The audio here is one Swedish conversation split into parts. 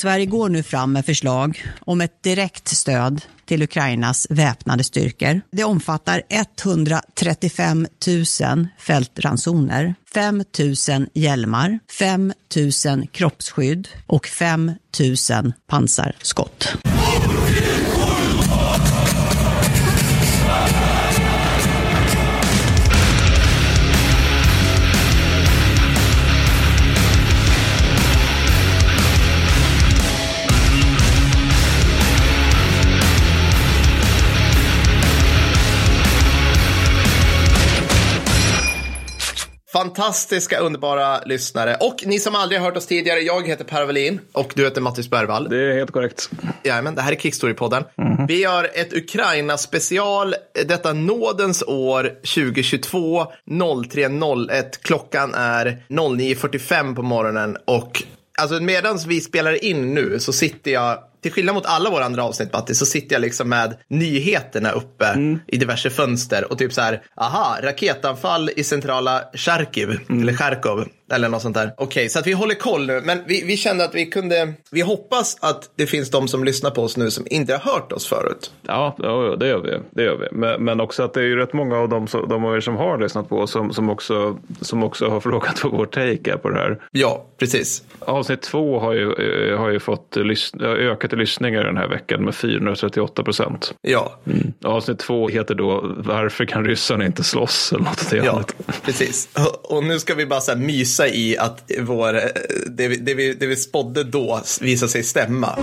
Sverige går nu fram med förslag om ett direkt stöd till Ukrainas väpnade styrkor. Det omfattar 135 000 fältransoner, 5 000 hjälmar, 5 000 kroppsskydd och 5 000 pansarskott. Fantastiska, underbara lyssnare. Och ni som aldrig har hört oss tidigare, jag heter Per Welin och du heter Mattis Bergvall. Det är helt korrekt. Jajamän, det här är Kickstory-podden. Mm. Vi gör ett Ukraina-special, detta nådens år 2022, 03.01. Klockan är 09.45 på morgonen och alltså medan vi spelar in nu så sitter jag till skillnad mot alla våra andra avsnitt Matti, så sitter jag liksom med nyheterna uppe mm. i diverse fönster och typ så här, aha, raketanfall i centrala Charkiv, mm. eller Charkov, eller något sånt där. Okej, okay, så att vi håller koll nu, men vi, vi kände att vi kunde, vi hoppas att det finns de som lyssnar på oss nu som inte har hört oss förut. Ja, det gör vi. Det gör vi. Men, men också att det är ju rätt många av dem som, de som har lyssnat på oss som, som, också, som också har frågat vad vår take är på det här. Ja, precis. Avsnitt två har ju, eh, har ju fått ökat i lyssningar den här veckan med 438 procent. Ja. Mm. Avsnitt två heter då Varför kan ryssarna inte slåss? Eller något ja, precis. Och nu ska vi bara så här mysa i att vår, eh, det, vi, det, vi, det vi spådde då visar sig stämma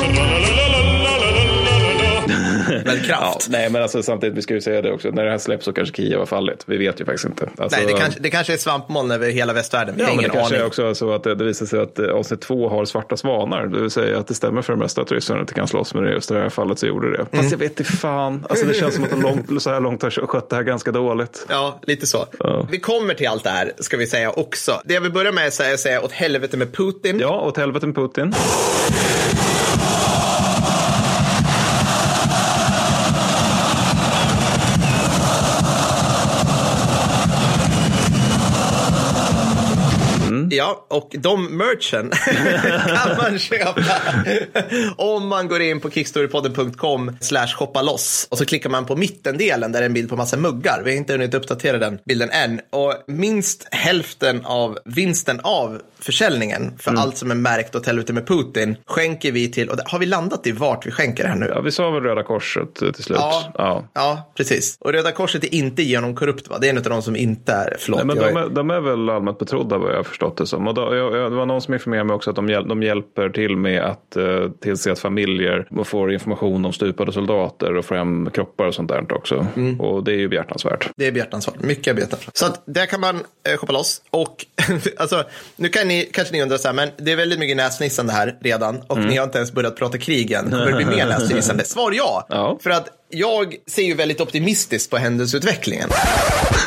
med kraft. Ja, nej, men alltså, samtidigt, vi ska ju säga det också, när det här släpps så kanske Kiev har fallit. Vi vet ju faktiskt inte. Alltså, nej, det kanske, det kanske är svampmoln över hela västvärlden. Ja, men det kanske aning. är också så att det, det visar sig att eh, avsnitt två har svarta svanar. Det vill säga att det stämmer för det mesta att ryssarna inte kan slåss, men just i det här fallet så gjorde det. Fast mm. jag vet inte fan. Alltså, det känns som att de långt, så här långt har skött det här ganska dåligt. Ja, lite så. Ja. Vi kommer till allt det här, ska vi säga också. Det jag vill börja med är att säga åt helvete med Putin. Ja, åt helvete med Putin. Ja, och de merchen kan man köpa om man går in på kickstorypodden.com slash shoppa loss och så klickar man på mittendelen där det är en bild på massa muggar. Vi har inte hunnit uppdatera den bilden än och minst hälften av vinsten av försäljningen för mm. allt som är märkt åt helvete med Putin skänker vi till, och har vi landat i vart vi skänker det här nu? Ja, vi sa väl Röda Korset eh, till slut. Ja, ja. ja precis. Och Röda Korset är inte genom korrupt va? Det är en av de som inte är, förlåt. Nej, men de är, de är väl allmänt betrodda vad jag har förstått det som. Och då, jag, det var någon som informerade mig också att de, hjäl, de hjälper till med att uh, tillse att familjer får information om stupade soldater och får hem kroppar och sånt där också. Mm. Och det är ju behjärtansvärt. Det är behjärtansvärt, mycket behjärtansvärt. Så att där kan man uh, shoppa loss. Och alltså, nu kan ni, kanske ni undrar så här, men det är väldigt mycket näsnissande här redan och mm. ni har inte ens börjat prata krig än. Kommer det bli mer näsnissande? Svar ja. ja. För att jag ser ju väldigt optimistiskt på händelseutvecklingen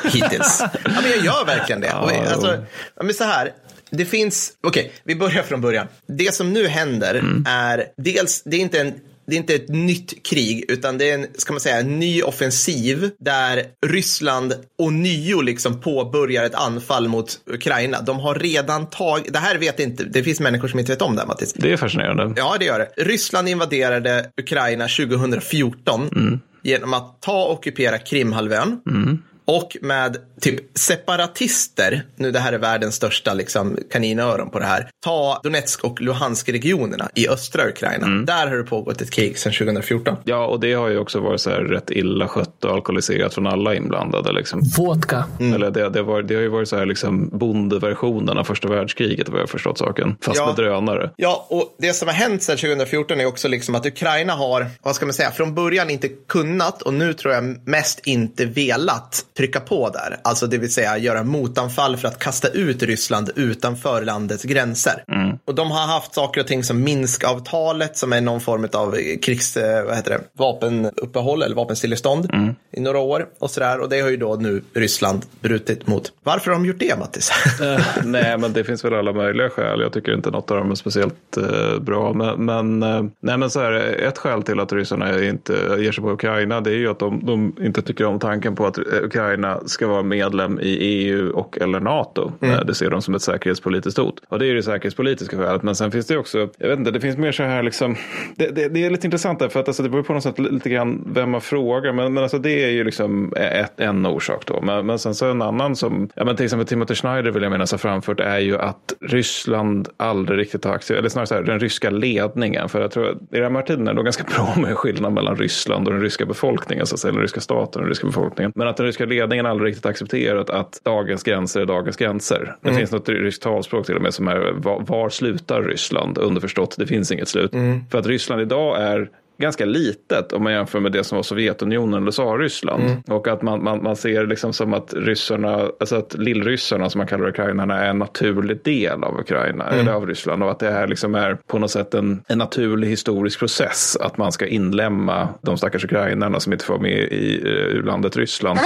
hittills. Ja, men jag gör verkligen det. Och, alltså, men så här, det finns, okej, okay, vi börjar från början. Det som nu händer mm. är dels, det är inte en det är inte ett nytt krig, utan det är en, ska man säga, en ny offensiv där Ryssland och nio liksom påbörjar ett anfall mot Ukraina. De har redan tagit, det här vet inte, det finns människor som inte vet om det, Mattis. Det är fascinerande. Ja, det gör det. Ryssland invaderade Ukraina 2014 mm. genom att ta och ockupera Krimhalvön. Mm och med typ separatister, nu det här är världens största liksom, kaninöron på det här, ta Donetsk och Luhansk-regionerna i östra Ukraina. Mm. Där har det pågått ett krig sedan 2014. Ja, och det har ju också varit så här rätt illa skött och alkoholiserat från alla inblandade. Liksom. Vodka. Mm. Eller det, det, var, det har ju varit så här liksom bondeversionen av första världskriget, vad jag har förstått saken. Fast ja. med drönare. Ja, och det som har hänt sedan 2014 är också liksom att Ukraina har, vad ska man säga, från början inte kunnat och nu tror jag mest inte velat trycka på där. Alltså det vill säga göra motanfall för att kasta ut Ryssland utanför landets gränser. Mm. Och de har haft saker och ting som Minskavtalet som är någon form av krigs, eh, vad heter det, vapenuppehåll eller vapenstillestånd mm. i några år och sådär. Och det har ju då nu Ryssland brutit mot. Varför har de gjort det Mattis? uh, nej, men det finns väl alla möjliga skäl. Jag tycker inte något av dem är speciellt uh, bra. Men, men, uh, nej, men så här, ett skäl till att ryssarna inte ger sig på Ukraina det är ju att de, de inte tycker om tanken på att Ukraina Ukraina ska vara medlem i EU och eller NATO. Mm. Det ser de som ett säkerhetspolitiskt hot. Och det är det säkerhetspolitiska skälet. Men sen finns det också, jag vet inte, det finns mer så här liksom, det, det, det är lite intressant där för att alltså, det beror på något sätt lite grann vem man frågar. Men, men alltså, det är ju liksom ett, en orsak då. Men, men sen så en annan som, ja men till exempel Timothy Schneider vill jag minnas har framfört är ju att Ryssland aldrig riktigt har accepterat, eller snarare så här, den ryska ledningen. För jag tror att i de här tiderna är det ganska bra med skillnad mellan Ryssland och den ryska befolkningen, så att säga, den ryska staten och den ryska befolkningen. Men att den ryska ledningen aldrig riktigt accepterat att dagens gränser är dagens gränser. Det mm. finns något ryskt talspråk till och med som är var, var slutar Ryssland? Underförstått, det finns inget slut. Mm. För att Ryssland idag är ganska litet om man jämför med det som var Sovjetunionen eller Tsarryssland. Mm. Och att man, man, man ser liksom som att ryssarna, alltså att lillryssarna som man kallar ukrainarna är en naturlig del av Ukraina mm. eller av Ryssland. Och att det här liksom är på något sätt en, en naturlig historisk process att man ska inlämna de stackars ukrainarna som inte får med i uh, landet Ryssland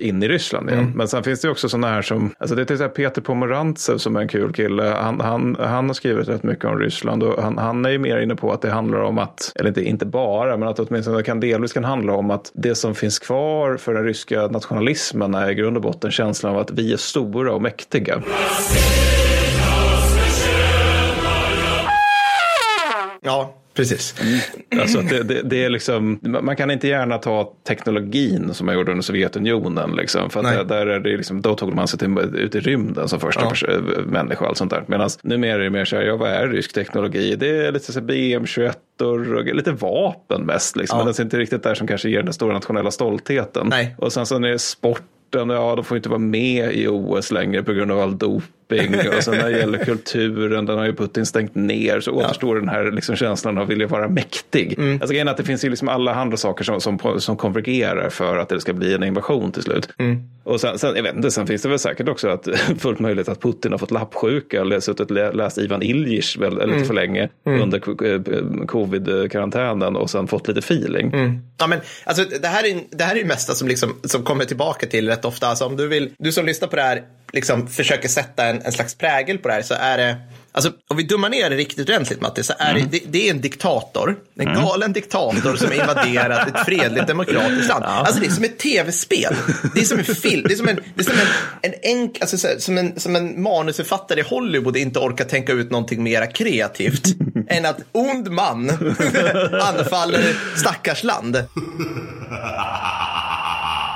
in i Ryssland igen. Mm. Men sen finns det också sådana här som, alltså det är till exempel Peter Pomorantsev som är en kul kille. Han, han, han har skrivit rätt mycket om Ryssland och han, han är ju mer inne på att det handlar om att, eller inte inte bara, men att åtminstone kan delvis kan handla om att det som finns kvar för den ryska nationalismen är i grund och botten känslan av att vi är stora och mäktiga. Ja, Precis. Mm. Alltså det, det, det, är liksom, man kan inte gärna ta teknologin som man gjorde under Sovjetunionen. Liksom, för att där är det liksom, då tog man sig till, ut i rymden som första ja. människa och allt sånt där. Medan numera är det mer så här, ja vad är rysk teknologi? Det är lite så BM21 och lite vapen mest. Liksom. Ja. Men det är inte riktigt där som kanske ger den stora nationella stoltheten. Nej. Och sen så är det sport ja de får inte vara med i OS längre på grund av all dop shopping och sen när det gäller kulturen, den har ju Putin stängt ner, så återstår ja. den här liksom känslan av att vilja vara mäktig. Mm. Alltså grejen att det finns ju liksom alla andra saker som, som, som konvergerar för att det ska bli en invasion till slut. Mm. Och sen, sen, jag vet inte, sen finns det väl säkert också att fullt möjligt att Putin har fått lappsjuka och suttit läst Ivan Iljic väl, lite mm. för länge mm. under eh, covid-karantänen och sen fått lite feeling. Mm. Ja, men, alltså, det, här är, det här är det mesta som, liksom, som kommer tillbaka till rätt ofta. Alltså, om du, vill, du som lyssnar på det här liksom försöker sätta en, en slags prägel på det här så är det Alltså, om vi dummar ner det riktigt ordentligt, Matti, så är mm. det, det, är en diktator. En mm. galen diktator som har invaderat ett fredligt demokratiskt land. Ja. Alltså, det är som ett tv-spel. Det är som en film. Det är som en, det är som en, en, enk, alltså, som en, som en manusförfattare i Hollywood inte orkar tänka ut någonting mer kreativt än att ond man anfaller stackars land.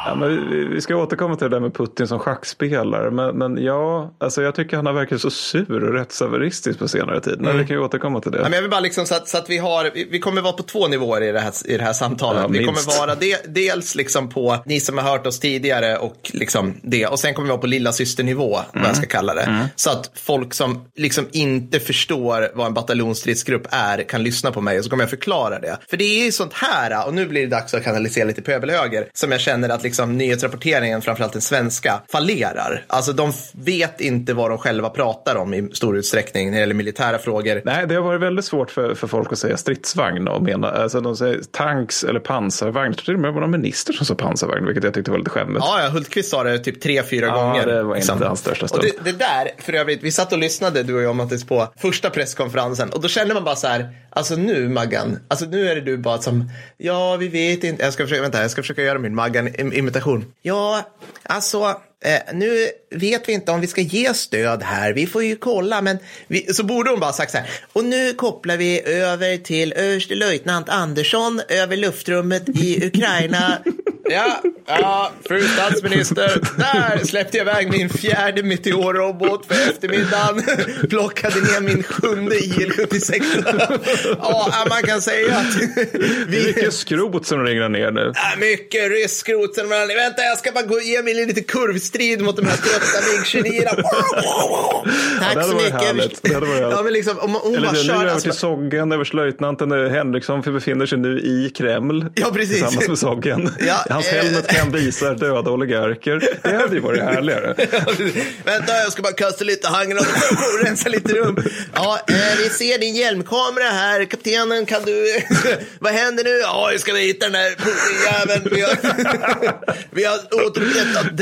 Ja, men vi, vi ska återkomma till det där med Putin som schackspelare. Men, men ja, alltså jag tycker han har verkat så sur och rättshaveristisk på senare tid. Men mm. vi kan ju återkomma till det. Ja, men jag vill bara liksom så att, så att vi har, vi, kommer vara på två nivåer i det här, i det här samtalet. Ja, vi kommer vara de, dels liksom på ni som har hört oss tidigare och liksom det. Och sen kommer vi vara på lilla systernivå, mm. vad jag ska kalla det. Mm. Så att folk som liksom inte förstår vad en bataljonsstridsgrupp är kan lyssna på mig och så kommer jag förklara det. För det är ju sånt här, och nu blir det dags att kanalisera lite pöbelhöger, som jag känner att liksom nyhetsrapporteringen, framförallt den svenska, fallerar. Alltså de vet inte vad de själva pratar om i stor utsträckning när det gäller militära frågor. Nej, det har varit väldigt svårt för, för folk att säga stridsvagn och mena, alltså de säger tanks eller pansarvagn. Jag tror till och med det var någon minister som sa pansarvagn, vilket jag tyckte var lite skämmigt. Ja, ja Hultqvist sa det typ tre, fyra ja, gånger. det var inte liksom. hans största stund. Och det, det, där, för övrigt, vi satt och lyssnade du och jag Mattis på första presskonferensen och då kände man bara så här, alltså nu Maggan, alltså nu är det du bara som, ja vi vet inte, jag ska försöka, vänta, jag ska försöka göra min Maggan-imitation. Ja, alltså, eh, nu vet vi inte om vi ska ge stöd här. Vi får ju kolla, men vi, så borde hon bara sagt så här. Och nu kopplar vi över till överstelöjtnant Andersson över luftrummet i Ukraina. Ja, ja, fru statsminister. Där släppte jag iväg min fjärde meteorrobot för eftermiddagen. Plockade ner min sjunde IL-76. Ja, man kan säga att... Vi... Mycket skrot som regnar ner nu. Ja, mycket rysk skrot som regnar ner. Vänta, jag ska bara gå, ge mig lite kurvstrid mot de här trötta MIG-29. Tack ja, så mycket. Härligt. Det hade varit härligt. Ja, men liksom, om, om Eller bara kör, nu över alltså... till Soggen, överstelöjtnanten Henriksson befinner sig nu i Kreml. Ja, precis. Tillsammans med Soggen. Ja, Hans helmet kan visa döda oligarker. Det hade ju varit härligare. Vänta, jag ska bara kasta lite handgranat och rensa lite rum. Ja, eh, vi ser din hjälmkamera här. Kaptenen, kan du... Vad händer nu? Ja, vi ska hitta den där jäveln. Vi har, vi har återupprättat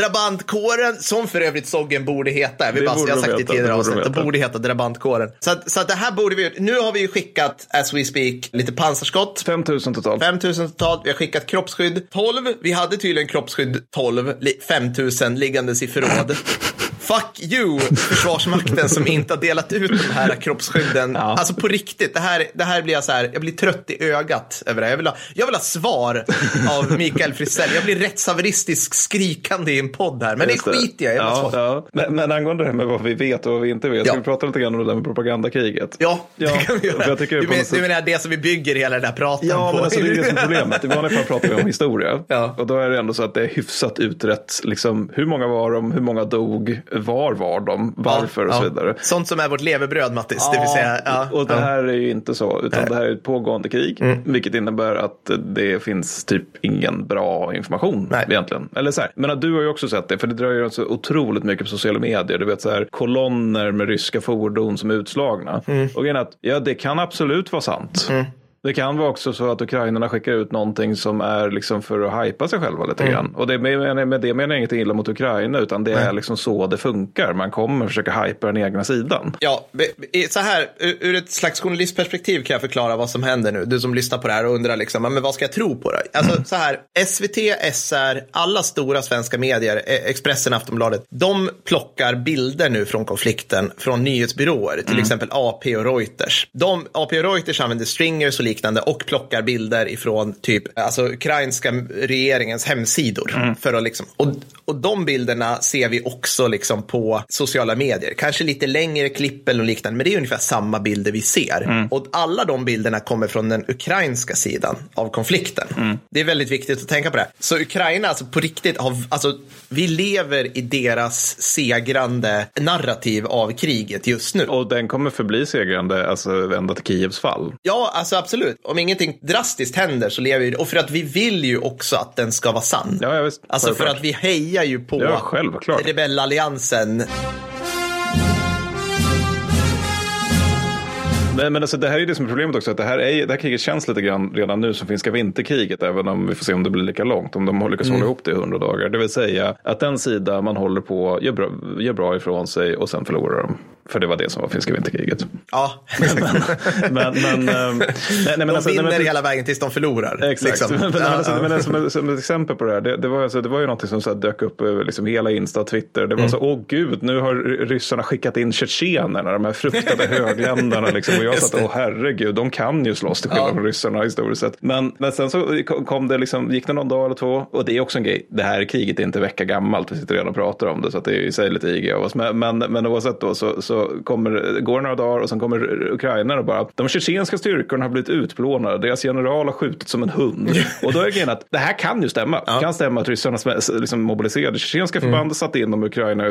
drabantkåren, som för övrigt Soggen borde heta. Vi bara, jag har sagt det i tidigare avsnitt. Det borde heta drabantkåren. Så, att, så att det här borde vi Nu har vi ju skickat, as we speak, lite pansarskott. 5 000 totalt. 5 000 totalt. Vi har skickat kroppsskydd. 12 vi hade tydligen kroppsskydd 12, 5000 liggandes i förråd. Fuck you, Försvarsmakten som inte har delat ut de här kroppsskydden. Ja. Alltså på riktigt, det här, det här blir jag så här, jag blir trött i ögat över det. Jag vill ha, jag vill ha svar av Mikael Frisell. Jag blir rättshaveristisk skrikande i en podd här, men Just det skiter jag i. Ja, ja. Men, men angående det här med vad vi vet och vad vi inte vet, ja. ska vi prata lite grann om det där med propagandakriget? Ja, ja. det kan vi göra. Jag tycker du, men, du menar det som vi bygger hela den här praten ja, på? Ja, alltså, det är det som är problemet. I vanliga fall pratar vi om historia. Ja. Och då är det ändå så att det är hyfsat utrett, liksom, hur många var de, hur många dog, var var de, varför ja, och så vidare. Sånt som är vårt levebröd, Mattis. Ja, det vill säga, ja, och det här är ju inte så, utan Nej. det här är ett pågående krig, mm. vilket innebär att det finns typ ingen bra information Nej. egentligen. Eller så här, men du har ju också sett det, för det dröjer så otroligt mycket på sociala medier. Du vet så här, kolonner med ryska fordon som är utslagna. Mm. Och grejen att, ja det kan absolut vara sant. Mm. Det kan vara också så att ukrainarna skickar ut någonting som är liksom för att hypa sig själva lite mm. grann. Och det, med, med det menar jag ingenting illa mot Ukraina utan det är liksom så det funkar. Man kommer försöka hypa den egna sidan. Ja, så här, ur ett slags journalistperspektiv kan jag förklara vad som händer nu. Du som lyssnar på det här och undrar liksom, men vad ska jag tro på det? Alltså så här, SVT, SR, alla stora svenska medier, e- Expressen, Aftonbladet, de plockar bilder nu från konflikten från nyhetsbyråer, till mm. exempel AP och Reuters. De, AP och Reuters använder stringers och liknande och plockar bilder ifrån typ alltså, ukrainska regeringens hemsidor. Mm. För att liksom, och, och de bilderna ser vi också liksom på sociala medier. Kanske lite längre klipp eller liknande, men det är ungefär samma bilder vi ser. Mm. Och alla de bilderna kommer från den ukrainska sidan av konflikten. Mm. Det är väldigt viktigt att tänka på det. Så Ukraina, alltså på riktigt, har, alltså, vi lever i deras segrande narrativ av kriget just nu. Och den kommer förbli segrande, alltså ända till Kievs fall. Ja, alltså absolut. Om ingenting drastiskt händer så lever vi Och för att vi vill ju också att den ska vara sann. Ja, ja visst. Alltså för att vi hejar ju på ja, självklart. rebellalliansen. Men, men alltså, det här är det som är problemet också. Att det, här är, det här kriget känns lite grann redan nu som finska vinterkriget. Även om vi får se om det blir lika långt. Om de lyckas mm. hålla ihop det i hundra dagar. Det vill säga att den sida man håller på gör bra, gör bra ifrån sig och sen förlorar de. För det var det som var finska vinterkriget. Ja. men, men, men, ehm, nej, nej, men de alltså, vinner nej, men, hela vägen tills de förlorar. Exakt. Liksom. men, men, alltså, ja. men som, som, ett exempel på det här. Det, det, var, alltså, det var ju någonting som så här, dök upp över liksom, hela Insta och Twitter. Det var mm. så, åh gud, nu har ryssarna skickat in tjetjenerna, de här fruktade högländerna. Liksom, och jag satt, åh herregud, de kan ju slåss till skillnad ja. från ryssarna historiskt sett. Men, men sen så kom det, liksom, gick det någon dag eller två. Och det är också en grej, det här kriget är inte vecka gammalt. Vi sitter redan och pratar om det, så att det är i sig lite IG av oss. Men, men, men oavsett då så, så kommer går några dagar och sen kommer ukrainarna och bara, de tjetjenska styrkorna har blivit utplånade, deras general har skjutit som en hund. och då är grejen att det här kan ju stämma. Ja. Det kan stämma att ryssarna liksom mobiliserade tjetjenska förband mm. satte in dem i Ukraina,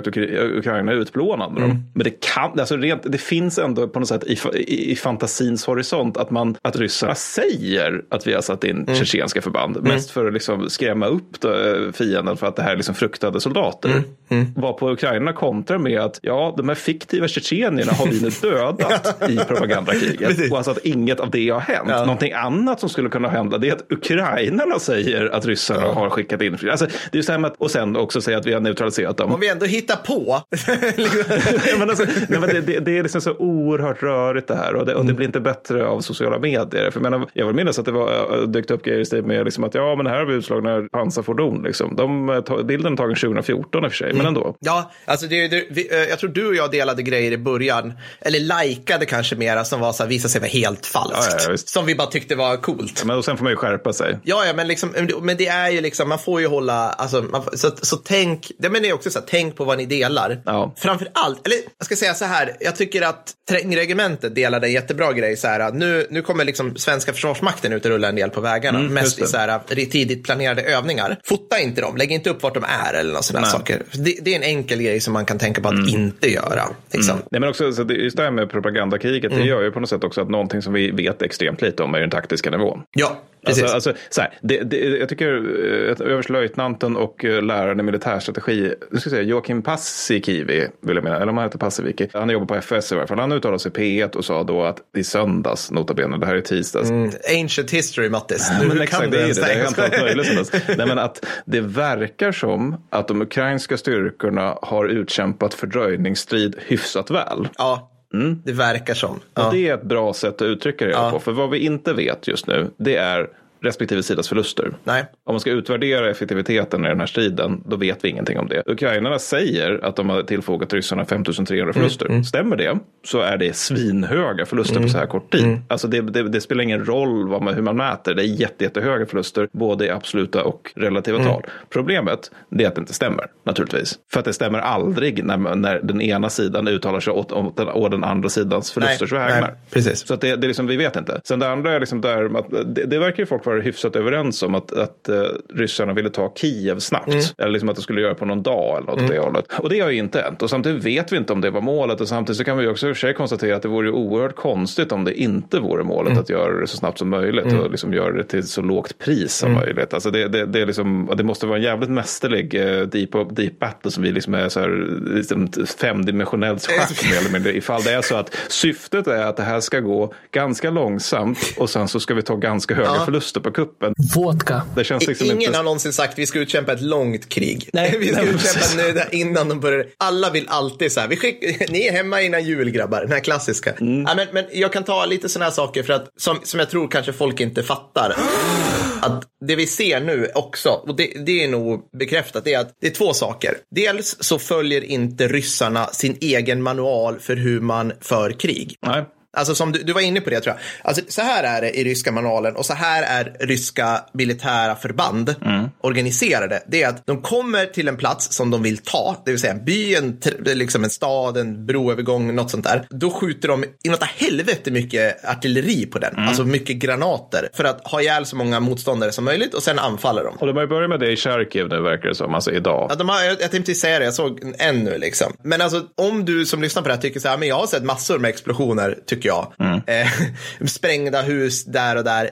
Ukraina utplånade dem. Mm. Men det kan, alltså rent, det finns ändå på något sätt i, i, i fantasins horisont att, man, att ryssarna säger att vi har satt in mm. tjetjenska förband. Mm. Mest för att liksom skrämma upp eh, fienden för att det här är liksom fruktade soldater. Mm. Mm. Var på Ukraina kontrar med att ja, de här fiktiva tjetjenierna har vi Putin dödat i propagandakriget. och alltså att inget av det har hänt. Ja. Någonting annat som skulle kunna hända det är att ukrainarna säger att ryssarna ja. har skickat in. Alltså, det är så att, och sen också säga att vi har neutraliserat dem. Om vi ändå hittar på. men alltså, nej, men det, det, det, är liksom så oerhört rörigt det här och det, och det mm. blir inte bättre av sociala medier. För jag, menar, jag vill minnas att det var, äh, dykt upp grejer i stil med liksom att ja, men här har vi utslagna pansarfordon. Liksom. De, äh, bilden är tagen 2014 i och för sig, mm. men ändå. Ja, alltså det, det, vi, äh, jag tror du och jag delade grejer i början eller likade kanske mera, som var så här, visade sig vara helt falskt. Ja, ja, som vi bara tyckte var coolt. men och sen får man ju skärpa sig. Ja, ja men, liksom, men det är ju liksom, man får ju hålla, alltså, man, så, så tänk, det men det är också så här, tänk på vad ni delar. Ja. Framför allt, eller jag ska säga så här, jag tycker att Trängregementet delade en jättebra grej, så här, nu, nu kommer liksom svenska försvarsmakten ut och rullar en del på vägarna, mm, mest i så här, tidigt planerade övningar. Fota inte dem, lägg inte upp vart de är eller något sådana saker. Det, det, är en enkel grej som man kan tänka på att mm. inte göra. Liksom. Mm. Nej, men också, så det, just det här med propagandakriget, mm. det gör ju på något sätt också att någonting som vi vet extremt lite om är den taktiska nivån. Ja, Alltså, alltså, så här, det, det, jag tycker eh, överstelöjtnanten och eh, läraren i militärstrategi, nu ska jag säga, Joakim Paasikivi, vill jag mena, eller om han heter Passiviki, han jobbar på FS i varje fall, han uttalade sig P1 och sa då att i söndags, nota bene, det här är tisdags. Mm, ancient history, Mattis. Nu men exakt, det är det, det är helt allt möjligt. Nej, men att det verkar som att de ukrainska styrkorna har utkämpat fördröjningsstrid hyfsat väl. Ja. Mm. Det verkar som. Ja. Och det är ett bra sätt att uttrycka det ja. på. För vad vi inte vet just nu, det är respektive sidas förluster. Nej. Om man ska utvärdera effektiviteten i den här striden, då vet vi ingenting om det. Ukrainarna säger att de har tillfogat ryssarna 5300 förluster. Stämmer det så är det svinhöga förluster på så här kort tid. Alltså det, det, det spelar ingen roll vad man, hur man mäter. Det är jätte, jättehöga förluster, både i absoluta och relativa tal. Problemet är att det inte stämmer, naturligtvis. För att det stämmer aldrig när, när den ena sidan uttalar sig åt, åt, den, åt den andra sidans förlusters vägnar. precis. Så att det, det är liksom, vi vet inte. Sen det andra är liksom där, det, det verkar ju folk vara hyfsat överens om att, att uh, ryssarna ville ta Kiev snabbt. Mm. Eller liksom att de skulle göra på någon dag eller något åt det hållet. Och det har ju inte hänt. Och samtidigt vet vi inte om det var målet. Och samtidigt så kan vi också i och för sig konstatera att det vore oerhört konstigt om det inte vore målet Mm. att göra det så snabbt som möjligt. Och liksom göra det till så lågt pris som Mm. möjligt. Alltså det, det, det, är liksom, det måste vara en jävligt mästerlig uh, deep, deep battle som vi liksom är så här, liksom femdimensionellt schack mer eller mindre. Ifall det är så att syftet är att det här ska gå ganska långsamt och sen så ska vi ta ganska höga Ja. förluster på kuppen. Vodka. Det känns liksom Ingen inte... har någonsin sagt att vi ska utkämpa ett långt krig. Nej, vi ska nej, utkämpa nu innan de börjar. Alla vill alltid så här, vi skick, ni är hemma innan jul grabbar, den här klassiska. Mm. Ja, men, men jag kan ta lite sådana här saker för att, som, som jag tror kanske folk inte fattar. Att det vi ser nu också, och det, det är nog bekräftat, det är att det är två saker. Dels så följer inte ryssarna sin egen manual för hur man för krig. Nej. Alltså som du, du var inne på det tror jag. Alltså, så här är det i ryska manualen och så här är ryska militära förband organiserade. Det är att de kommer till en plats som de vill ta, det vill säga en by, en, liksom en stad, en broövergång, något sånt där. Då skjuter de inåt helvete mycket artilleri på den, alltså mycket granater för att ha ihjäl så många motståndare som möjligt och sen anfaller de. Och de har ju börjat med det i Charkiv nu verkar det som, alltså idag. Ja, de har, jag, jag tänkte säga det, jag såg en nu liksom. Men alltså om du som lyssnar på det här tycker så här, men jag har sett massor med explosioner, tycker jag. Eh, sprängda hus där och där.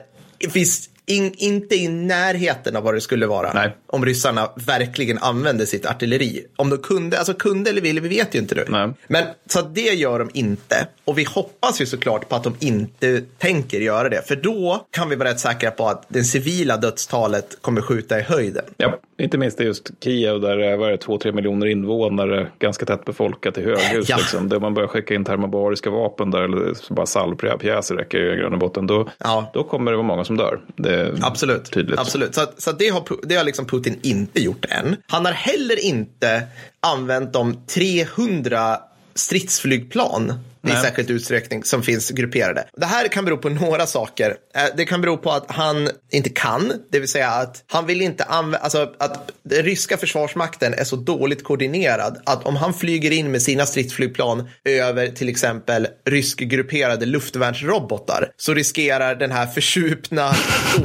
Finns in, inte i närheten av vad det skulle vara. Nej. Om ryssarna verkligen använde sitt artilleri. Om de kunde, alltså kunde eller ville, vi vet ju inte nu. Nej. Men så det gör de inte. Och vi hoppas ju såklart på att de inte tänker göra det. För då kan vi vara rätt säkra på att det civila dödstalet kommer skjuta i höjden. Ja, inte minst i just Kiev där det är vad är det, två, tre miljoner invånare, ganska tätt befolkat i höghus. Ja. Liksom. Där man börjar skicka in termobariska vapen där, eller bara salvpjäser räcker i grund och botten. Då, Ja. då kommer det vara många som dör. Det Absolut. tydligt. Absolut. Så, så det, har, det har liksom Putin inte gjort än. Han har heller inte använt de 300 stridsflygplan i Nej. särskild utsträckning som finns grupperade. Det här kan bero på några saker. Eh, Det kan bero på att han inte kan, det vill säga att han vill inte använda, alltså att den ryska försvarsmakten är så dåligt koordinerad att om han flyger in med sina stridsflygplan över till exempel ryskgrupperade luftvärnsrobotar så riskerar den här försupna,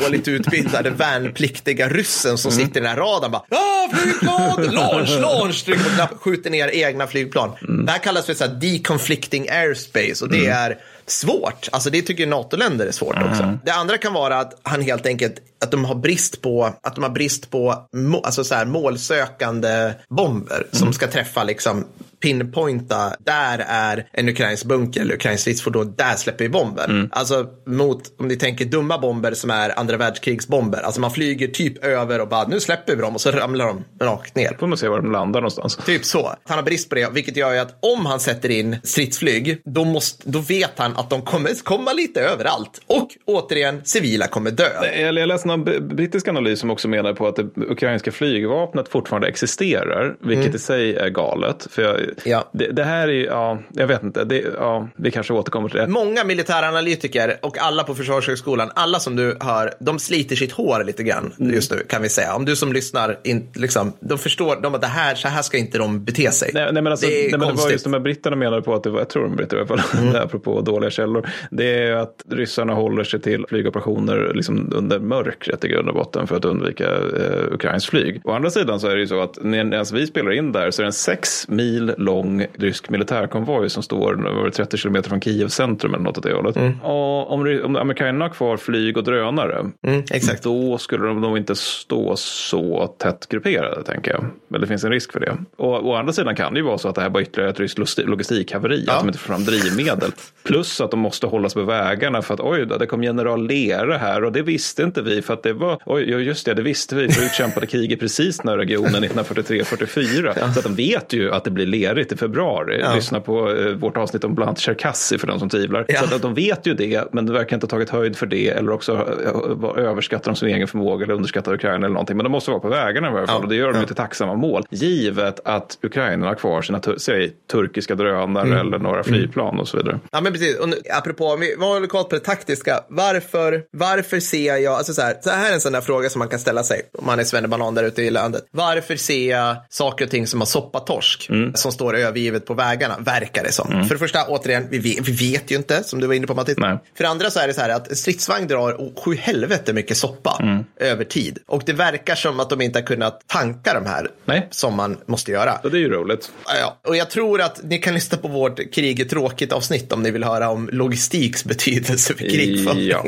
dåligt utbildade värnpliktiga ryssen som sitter i den här radarn bara ah, flygplan, launch, launch, trycker på knappen, skjuter ner egna flygplan. Det här kallas för så här deconflicting airspace och det är svårt. Alltså det tycker NATO-länder är svårt också. Det andra kan vara att han helt enkelt att de har brist på, att de har brist på må, alltså så här, målsökande bomber som ska träffa liksom pinpointa, där är en ukrainsk bunker eller ukrainsk stridsfordon, där släpper vi bomben. Alltså mot, om ni tänker dumma bomber som är andra världskrigsbomber, alltså man flyger typ över och bara nu släpper vi dem och så ramlar de rakt ner. Får man se var de landar någonstans. Typ så. Han har brist på det, vilket gör ju att om han sätter in stridsflyg, då, måste, då vet han att de kommer komma lite överallt. Och återigen, civila kommer dö. Jag jag läste någon brittisk analys som också menar på att det ukrainska flygvapnet fortfarande existerar, vilket i sig är galet. För jag, Ja. det, det här är, ja, jag vet inte, det, ja, vi kanske återkommer till det. Många militäranalytiker och alla på Försvarshögskolan, alla som du hör, de sliter sitt hår lite grann just nu kan vi säga. Om du som lyssnar, in, liksom, de förstår de att det här, så här ska inte de bete sig. Nej, nej, men alltså, det är nej, men det var just de här britterna menade på att det var, jag tror de britter i alla fall, Mm. apropå dåliga källor, det är att ryssarna håller sig till flygoperationer liksom under mörkret i grund och botten för att undvika eh, ukrainskt flyg. Å andra sidan så är det ju så att när, när vi spelar in där så är det en sex mil lång rysk militärkonvoj som står över 30 kilometer från Kiev centrum eller något åt det hållet. Och om, om amerikanerna har kvar flyg och drönare, Mm, exakt. då skulle de nog inte stå så tätt grupperade, tänker jag. Men det finns en risk för det. Och å andra sidan kan det ju vara så att det här bara ytterligare ett ryskt logi- logistikhaveri, Ja. att de inte får fram drivmedel. Plus att de måste hållas på vägarna för att oj då, det kom general Lera här och det visste inte vi för att det var, oj just det, det visste vi, för utkämpade kriget precis när regionen 1943-44. Så att de vet ju att det blir lerigt i februari. Ja. Lyssna på eh, vårt avsnitt om bland annat Cherkassy för de som tvivlar. Ja. Så att de vet ju det, men de verkar inte ha tagit höjd för det eller också eh, överskattar de sin egen förmåga eller underskattar Ukraina eller någonting. Men de måste vara på vägarna i alla fall och det gör de till tacksamma mål. Givet att Ukraina har kvar sina säg, turkiska drönare mm. eller några flygplan och så vidare. Ja men precis, och nu, apropå, om vi håller koll på det taktiska, varför, varför ser jag, alltså så här, så här är en sån där fråga som man kan ställa sig om man är svennebanan där ute i landet. Varför ser jag saker och ting som har soppatorsk mm. som står övergivet på vägarna, verkar det som. Mm. För det första, återigen, vi vet, vi vet ju inte, som du var inne på Mattias. För det andra så är det så här att en stridsvagn drar sju helvete mycket soppa mm. över tid. Och det verkar som att de inte har kunnat tanka de här Nej. som man måste göra. Och det är ju roligt. Ja, och jag tror att ni kan lyssna på vårt krig är tråkigt avsnitt om ni vill höra om logistiks betydelse för krigföring. Ja.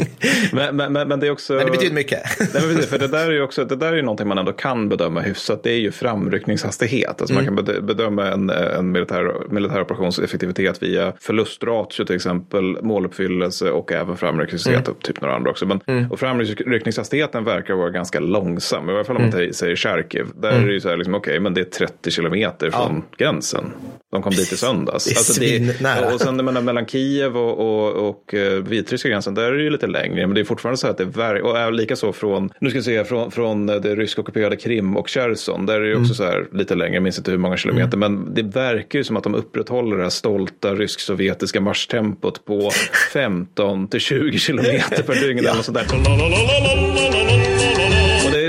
Men, men, men, men, det är också... Men det betyder mycket. Nej, för det där är ju också, det där är ju någonting man ändå kan bedöma hyfsat. Det är ju framryckningshastighet. Alltså mm. Man kan bedöma en, en militär, militär operations effektivitet via förlustratio till exempel, måluppfyllelse och även framryckningshastighet mm. och typ några andra också. Men, mm. Och framryckningshastigheten verkar vara ganska långsam. I alla fall om man mm. säger Charkiv. Där mm. är det ju så här, liksom, okej, okay, men det är 30 kilometer från ja. gränsen. De kom dit i söndags. Det är alltså det, och sen menar, mellan Kiev och, och, och uh, vitryska gränsen, där är det ju lite längre. Men det är fortfarande så att det är, och är likaså från, nu ska vi se, från, från det rysk ockuperade Krim och Cherson. Där är det också mm. så här lite längre, jag minns inte hur många kilometer. Mm. Men det verkar ju som att de upprätthåller det här stolta rysk-sovjetiska marschtempot på 15 till 20 kilometer per dygn. ja. eller sånt där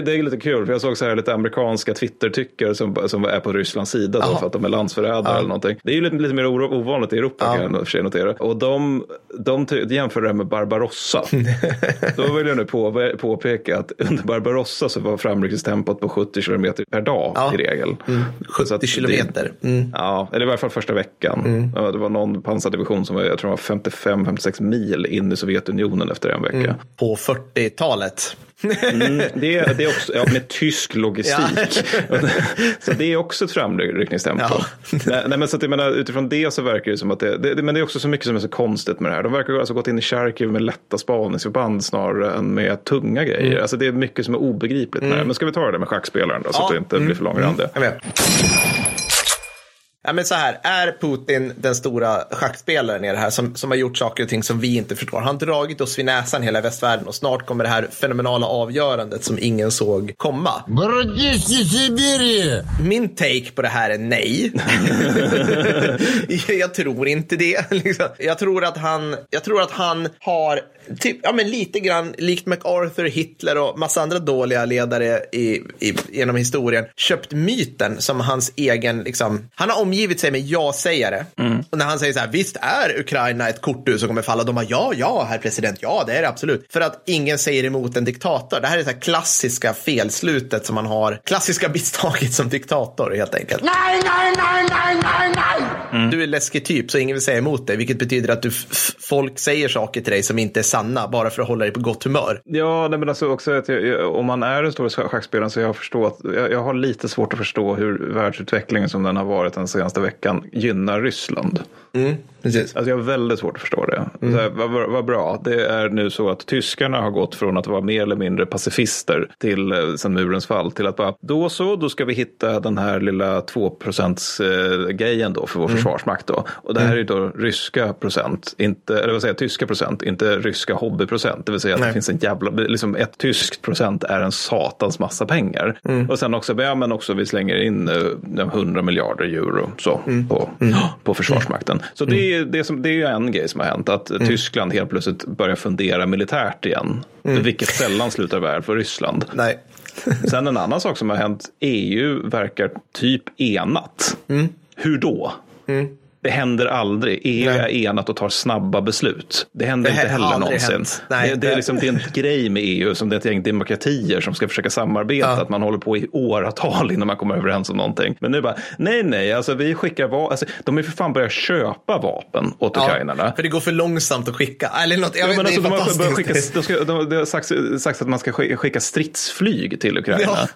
det är lite kul, för jag såg så här lite amerikanska Twitter-tyckare som, som är på Rysslands sida då, för att de är landsförrädare eller någonting. Det är ju lite, lite mer ovanligt i Europa kan jag för sig notera. Och de, de, de jämför det här med Barbarossa. då vill jag nu på, påpeka att under Barbarossa så var framryckningstempot på 70 kilometer per dag i regel. Mm. 70 kilometer. Mm. Ja, eller i varje fall första veckan. Mm. Det var någon pansardivision som var, jag tror var 55-56 mil in i Sovjetunionen efter en vecka. Mm. På 40-talet. Mm, det, det är också, ja, med tysk logistik. så det är också ett framryckningstempo. Ja. nej, men så att jag menar, utifrån det så verkar det som att det, det, men det är också så mycket som är så konstigt med det här. De verkar alltså gått in i Charkiv med lätta spaningsförband snarare än med tunga grejer. Mm. Alltså det är mycket som är obegripligt med det. Mm. Men ska vi ta det med schackspelaren då, så att det inte blir för långrandigt. Ja, men så här, är Putin den stora schackspelaren i det här som, som har gjort saker och ting som vi inte förstår? Han har dragit oss vid näsan hela västvärlden och snart kommer det här fenomenala avgörandet som ingen såg komma. Min take på det här är nej. jag tror inte det. Liksom. Jag tror att han, jag tror att han har typ, ja, men lite grann likt MacArthur, Hitler och massa andra dåliga ledare i, i, genom historien köpt myten som hans egen, liksom, han har omgivit sig med ja-sägare. Mm. Och när han säger så här, visst är Ukraina ett korthus som kommer falla? De har ja, ja, herr president, ja, det är det absolut. För att ingen säger emot en diktator. Det här är det klassiska felslutet som man har, klassiska misstaget som diktator helt enkelt. Nej, nej, nej, nej, nej, nej! Mm. Du är läskig typ så ingen vill säga emot dig, vilket betyder att du folk säger saker till dig som inte är sanna bara för att hålla dig på gott humör. Ja, nej, men alltså också att jag, om man är en stor schackspelare så jag förstår att jag, jag, har lite svårt att förstå hur världsutvecklingen som den har varit den senaste veckan gynnar Ryssland. Mm, precis. Alltså jag har väldigt svårt att förstå det. Mm. Här, vad, vad, bra, det är nu så att tyskarna har gått från att vara mer eller mindre pacifister till eh, sen murens fall till att bara då så, då ska vi hitta den här lilla 2 eh, grejen då för vår mm. försvarsmakt då. Och det här mm. är då ryska procent, inte, eller vad säger tyska procent, inte ryska hobbyprocent. Det vill säga att Nej. det finns en jävla, liksom ett tyskt procent är en satans massa pengar. Mm. Och sen också, ja men också vi slänger in 100 eh, miljarder euro så mm. på, mm. på försvarsmakten. Så det, är, det, som, det är en grej som har hänt, att mm. Tyskland helt plötsligt börjar fundera militärt igen. Mm. Vilket sällan slutar väl för Ryssland. Nej. Sen en annan sak som har hänt, EU verkar typ enat. Mm. Hur då? Mm. Det händer aldrig. EU är enat och tar snabba beslut. Det händer det inte heller någonsin. Nej, det, det, är liksom, det är en grej med EU som det är ett gäng demokratier som ska försöka samarbeta. Ja. Att man håller på i åratal innan man kommer överens om någonting. Men nu bara, nej, nej, alltså vi skickar vapen. Alltså, de är för fan börjat köpa vapen åt ja, ukrainarna. För det går för långsamt att skicka. Eller något, jag vet, alltså, de har, skicka, de ska, de, det har sagts, sagts, att man ska skicka stridsflyg till Ukraina. Ja.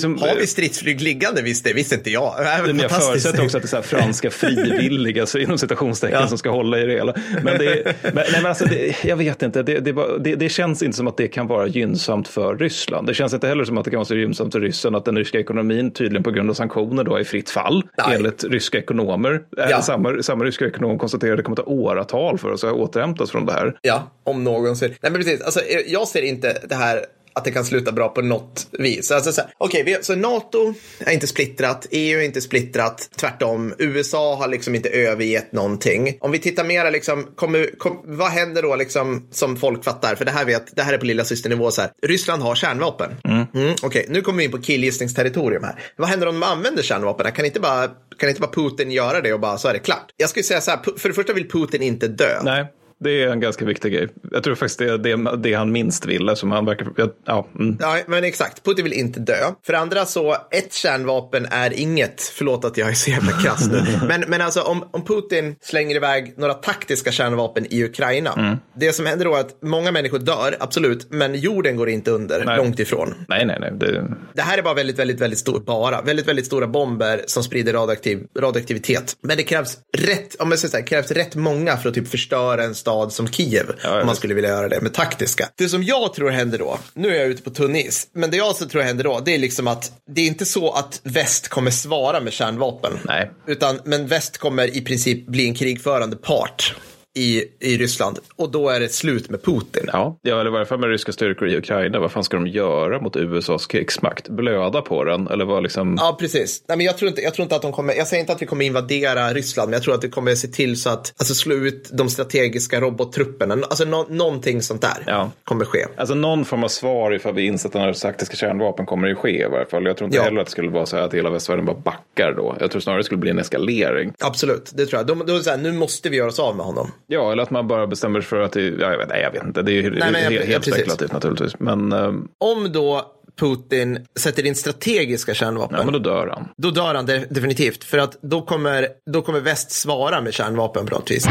Som, Har vi stridsflyg liggande? Visst, det visste inte jag. Det men jag förutsätter också att det är franska frivilliga så inom citationstecken Ja. som ska hålla i det hela. Men, det, men, nej, men alltså det, jag vet inte, det, det, känns inte som att det kan vara gynnsamt för Ryssland. Det känns inte heller som att det kan vara så gynnsamt för ryssen att den ryska ekonomin tydligen på grund av sanktioner då är i fritt fall Nej. enligt ryska ekonomer. Ja. Ja. Samma, samma ryska ekonom konstaterar att det kommer ta åratal för oss att återhämtas från det här. Ja, om någonsin. Nej, men precis. Alltså, jag ser inte det här att det kan sluta bra på något vis. Alltså, så, här, okej, vi- så NATO är inte splittrat, EU är inte splittrat, tvärtom. USA har liksom inte övergett någonting. Om vi tittar mera, liksom, kommer, kom, vad händer då liksom, som folk fattar? För det här, vet, det här är på lilla systernivå. Så här. Ryssland har kärnvapen. Mm, okej, nu kommer vi in på killgissningsterritorium här. Vad händer om de använder kärnvapen? Kan inte, bara, kan inte bara Putin göra det och bara så är det klart? Jag skulle säga så här, för det första vill Putin inte dö. Nej. Det är en ganska viktig grej. Jag tror faktiskt det är det, det han minst vill, som han verkar... Ja, mm. Ja, men exakt. Putin vill inte dö. För andra så, ett kärnvapen är inget. Förlåt att jag är så jävla krass nu. Men, men alltså om, om Putin slänger iväg några taktiska kärnvapen i Ukraina. Det som händer då är att många människor dör, absolut. Men jorden går inte under, Nej. långt ifrån. Nej, nej, nej. Det, Det här är bara väldigt, väldigt, väldigt stor, bara, väldigt, väldigt stora bomber som sprider radioaktiv, radioaktivitet. Men det krävs rätt, om jag säger så här, krävs rätt många för att typ förstöra en stad som Kiev. ja, om man skulle vilja göra det med taktiska. Det som jag tror händer då, nu är jag ute på tunn is, men det jag så tror händer då, det är liksom att det är inte så att väst kommer svara med kärnvapen. Nej. Utan, men väst kommer i princip bli en krigförande part. I, i Ryssland och då är det slut med Putin. Ja, ja, eller i varje fall med ryska styrkor i Ukraina. Vad fan ska de göra mot USAs krigsmakt? Blöda på den? Eller vad liksom... Ja, precis. Nej, men jag, tror inte, jag tror inte att de kommer, jag säger inte att vi kommer invadera Ryssland, men jag tror att vi kommer se till så att, alltså slå ut de strategiska robottrupperna. Alltså nå, någonting sånt där Ja. kommer ske. Alltså någon form av svar ifall vi insätter några taktiska kärnvapen kommer det ske i varje fall. Jag tror inte Ja. heller att det skulle vara så här att hela västvärlden bara backar då. Jag tror snarare det skulle bli en eskalering. Absolut, det tror jag. De, är det så här, nu måste vi göra oss av med honom. Ja, eller att man bara bestämmer sig för att det, ja, jag, vet, nej, jag vet inte. Det är ju Nej, men helt precis. spekulativt naturligtvis. Men, ehm, Om då Putin sätter in strategiska kärnvapen, ja, men då dör han. då dör han de, definitivt. För att då kommer, då kommer väst svara med kärnvapen på något vis.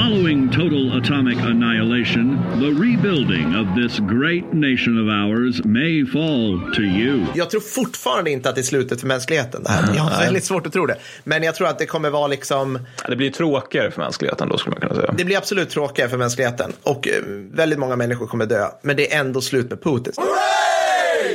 Following total atomic annihilation, the rebuilding of this great nation of ours may fall to you. Jag tror fortfarande inte att det är slutet för mänskligheten. Det här. Jag har väldigt svårt att tro det. Men jag tror att det kommer vara liksom Det blir tråkigare för mänskligheten då skulle man kunna säga. Det blir absolut tråkigare för mänskligheten och eh, väldigt många människor kommer dö. Men det är ändå slut med Putin.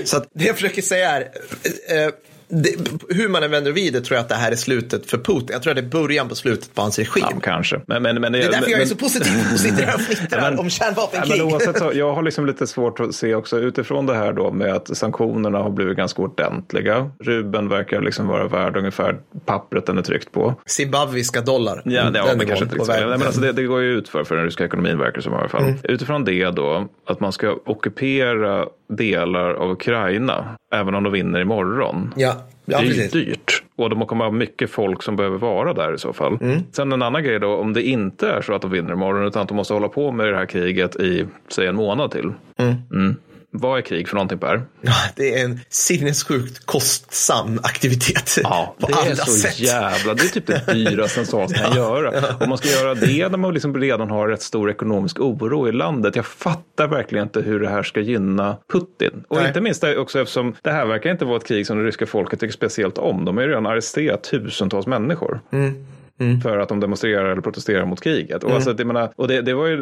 Så att det jag försöker säga är, eh, det, hur man än vänder och vrider tror jag att det här är slutet för Putin. Jag tror att det är början på slutet på hans regim. Ja, kanske. Men, men, men, Det är därför jag är men- så positiv och sitter här och fnittrar men- om kärnvapenkrig. men oavsett så, jag har liksom lite svårt att se också utifrån det här då med att sanktionerna har blivit ganska ordentliga. Ruben verkar liksom vara värd ungefär pappret den är tryckt på. Zimbabwiska dollar. Ja, det, ja, Den men kanske inte. Nej, men alltså det, det går ju ut för, för den ryska ekonomin verkar det som i alla fall. Mm. Utifrån det då, att man ska ockupera delar av Ukraina, även om de vinner imorgon. Ja, ja det är precis. dyrt. Och det kommer vara mycket folk som behöver vara där i så fall. Mm. Sen en annan grej då, om det inte är så att de vinner imorgon utan att de måste hålla på med det här kriget i, säg en månad till. Mm. Vad är krig för någonting Per? Ja, det är en sinnessjukt kostsam aktivitet. Ja, på det är alla så sätt. jävla, det är typ det dyraste en sak kan göra. Om man ska göra det när man liksom redan har rätt stor ekonomisk oro i landet. Jag fattar verkligen inte hur det här ska gynna Putin. Och Nej. inte minst också eftersom det här verkar inte vara ett krig som det ryska folket tycker speciellt om. De har ju redan arresterat tusentals människor. För att de demonstrerar eller protesterar mot kriget. Och, alltså, det, menar, och det, det var ju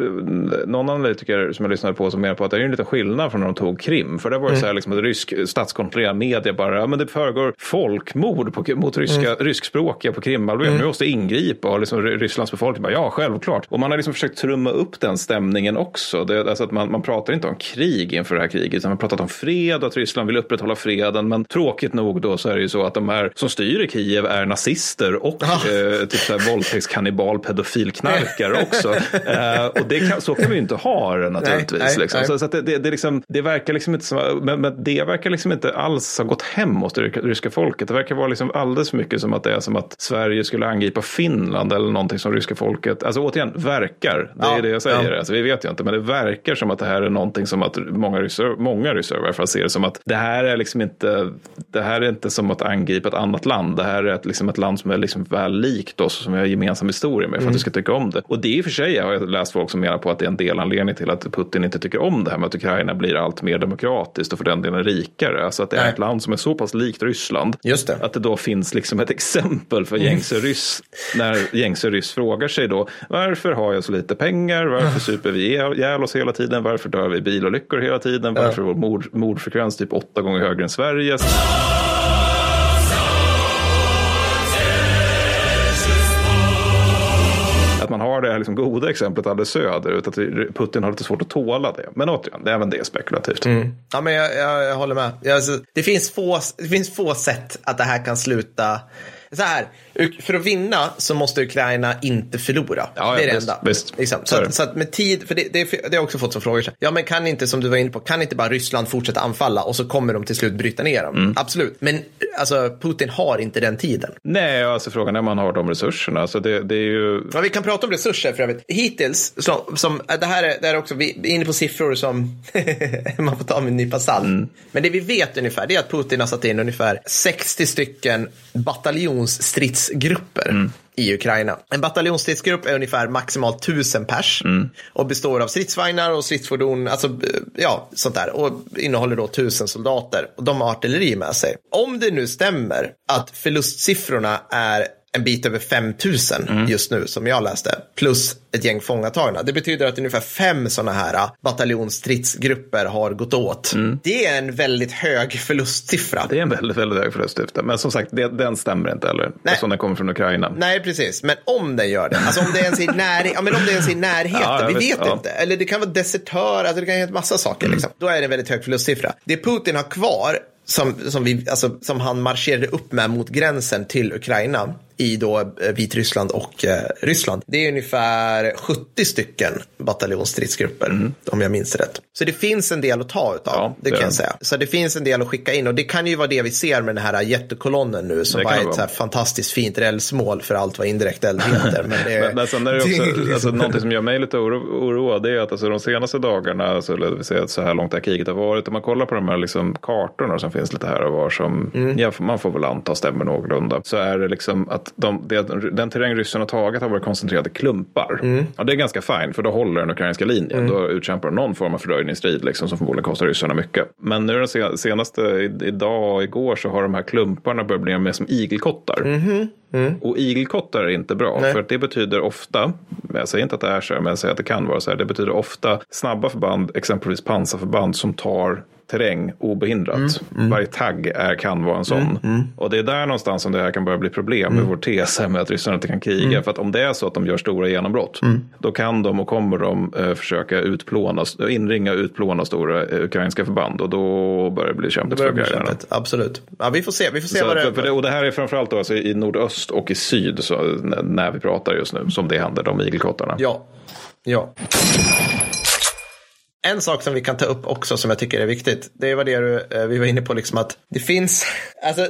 någon analytiker som jag lyssnade på som menar på att det är en liten skillnad från när de tog Krim. För det var ju så här liksom att rysk statskontrollerad media bara, ja men det föregår folkmord på, mot ryska, ryskspråkiga på Krimhalvön. Vi måste ingripa och liksom Ry- Rysslands befolkning bara, ja självklart. Och man har liksom försökt trumma upp den stämningen också. Det, alltså att man, man pratar inte om krig inför det här kriget, utan man pratar om fred och att Ryssland vill upprätthålla freden. Men tråkigt nog då så är det ju så att de här som styr i Kiev är nazister och eh, typ så här våldtäktskannibal, pedofilknarkare också. Eh, och det kan, så kan vi ju inte ha det naturligtvis. Nej, nej, liksom. nej. Så, så att det, det, det, liksom, det verkar liksom inte som, men, men det verkar liksom inte alls ha gått hem hos det ryska- folket. Det verkar vara liksom alldeles för mycket som att det är som att Sverige skulle angripa Finland eller någonting som ryska folket, alltså återigen, verkar. Det är Ja, det jag säger. ja. Alltså, vi vet ju inte, men det verkar som att det här är någonting som att många ryssar, många ryssar i varje fall ser det som att det här är liksom inte, det här är inte som att angripa ett annat land. Det här är ett, liksom ett land som är liksom väl likt oss som vi har gemensam historia med för att vi ska tycka om det. Och det i och för sig har jag läst folk som menar på att det är en delanledning till att Putin inte tycker om det här med att Ukraina blir allt mer demokratiskt och för den delen rikare. Alltså att det är Nej. ett land som är så pass likt Ryssland. Just det. Att det då finns liksom ett exempel för gängse ryss. När gängse ryss frågar sig då varför har jag så lite pengar? Varför super vi ihjäl oss hela tiden? Varför dör vi i bilolyckor hela tiden? Varför är vår mord, mordfrekvens typ åtta gånger högre än Sveriges? Här liksom goda exemplet alldeles söderut, att Putin har lite svårt att tåla det. Men återigen, det är även det är spekulativt. Ja, men jag, jag, jag håller med. Jag, alltså, det, finns få, det finns få sätt att det här kan sluta. Så här, för att vinna så måste Ukraina inte förlora. Ja, det är det enda. visst. Liksom. Så att, så att med tid, för det, det, det har jag också fått som frågor. Ja, men kan inte, som du var inne på, kan inte bara Ryssland fortsätta anfalla och så kommer de till slut bryta ner dem? Mm. Absolut, men alltså, Putin har inte den tiden. Nej, alltså frågan är om man har de resurserna. Alltså det, det är ju... Ja, vi kan prata om resurser för övrigt. Hittills, så, som, det, här är, det här är också, vi är inne på siffror som man får ta med en nypa salt. Mm. Men det vi vet ungefär det är att Putin har satt in ungefär 60 stycken bataljonsstridsgrupper. Mm. i Ukraina. En bataljonsstridsgrupp är ungefär maximalt tusen pers Mm. och består av stridsvagnar och stridsfordon, alltså eh, ja, sånt där och innehåller då tusen soldater och de har artilleri med sig. Om det nu stämmer att förlustsiffrorna är en bit över 5000 Mm. just nu som jag läste, plus ett gäng fångatagna. Det betyder att ungefär fem sådana här äh, bataljonsstridsgrupper har gått åt. Det är en väldigt hög förlustsiffra. Mm. Det är en väldigt, väldigt hög förlustsyfte. Men som sagt, det, den stämmer inte heller. Nej. Eftersom den kommer från Ukraina. Nej, precis. Men om den gör det, alltså om det ens är i, när, ja, men om det ens är i närheten, Ja, vi vet ja. Mm. inte. Eller det kan vara desertör, alltså det kan heta massa saker. Liksom. Då är det en väldigt hög förlustsiffra. Det Putin har kvar, som, som, vi, alltså, som han marscherade upp med mot gränsen till Ukraina i då eh, Vitryssland och eh, Ryssland. Det är ungefär 70 stycken bataljonsstridsgrupper, om jag minns rätt. Så det finns en del att ta utav, Mm. Ja, det det kan jag säga. Så det finns en del att skicka in och det kan ju vara det vi ser med den här jättekolonnen nu som bara är ett så fantastiskt fint rälsmål för allt vad indirekt eld heter. Men det Men, men sen är det också, det är liksom- alltså, någonting som gör mig lite oro, oroad det är att alltså, de senaste dagarna, alltså, eller vill säga så här långt det här kriget har varit, om man kollar på de här liksom, kartorna som finns lite här och var som Mm. ja, man får väl anta stämmer någorlunda, så är det liksom att de, det, den terräng ryssarna har tagit har varit koncentrerade klumpar. Mm. Ja, det är ganska fint för då håller den ukrainska linjen. Då utkämpar de någon form av fördröjningsstrid liksom, som förmodligen kostar ryssarna mycket. Men nu den se- senaste, idag och igår så har de här klumparna börjat bli mer som igelkottar. Och igelkottar är inte bra. Nej. För att det betyder ofta, jag säger inte att det är så här, men jag säger att det kan vara så här. Det betyder ofta snabba förband, exempelvis pansarförband som tar terräng obehindrat. Mm, Varje tagg är, kan vara en sån. Och det är där någonstans som det här kan börja bli problem Mm. med vår tes här med att ryssarna inte kan kriga. För att om det är så att de gör stora genombrott, Mm. då kan de och kommer de eh, försöka utplåna, inringa och utplåna stora eh, ukrainska förband. Och då börjar det bli kämpigt för ukrainarna. Absolut. Ja, vi får se. Vi får se Så, vad det det, och det här är framförallt då, alltså, i nordöst och i syd så, när vi pratar just nu som det händer, de igelkottarna. Ja. ja. En sak som vi kan ta upp också som jag tycker är viktigt, det var det du, eh, vi var inne på, liksom att det finns, alltså,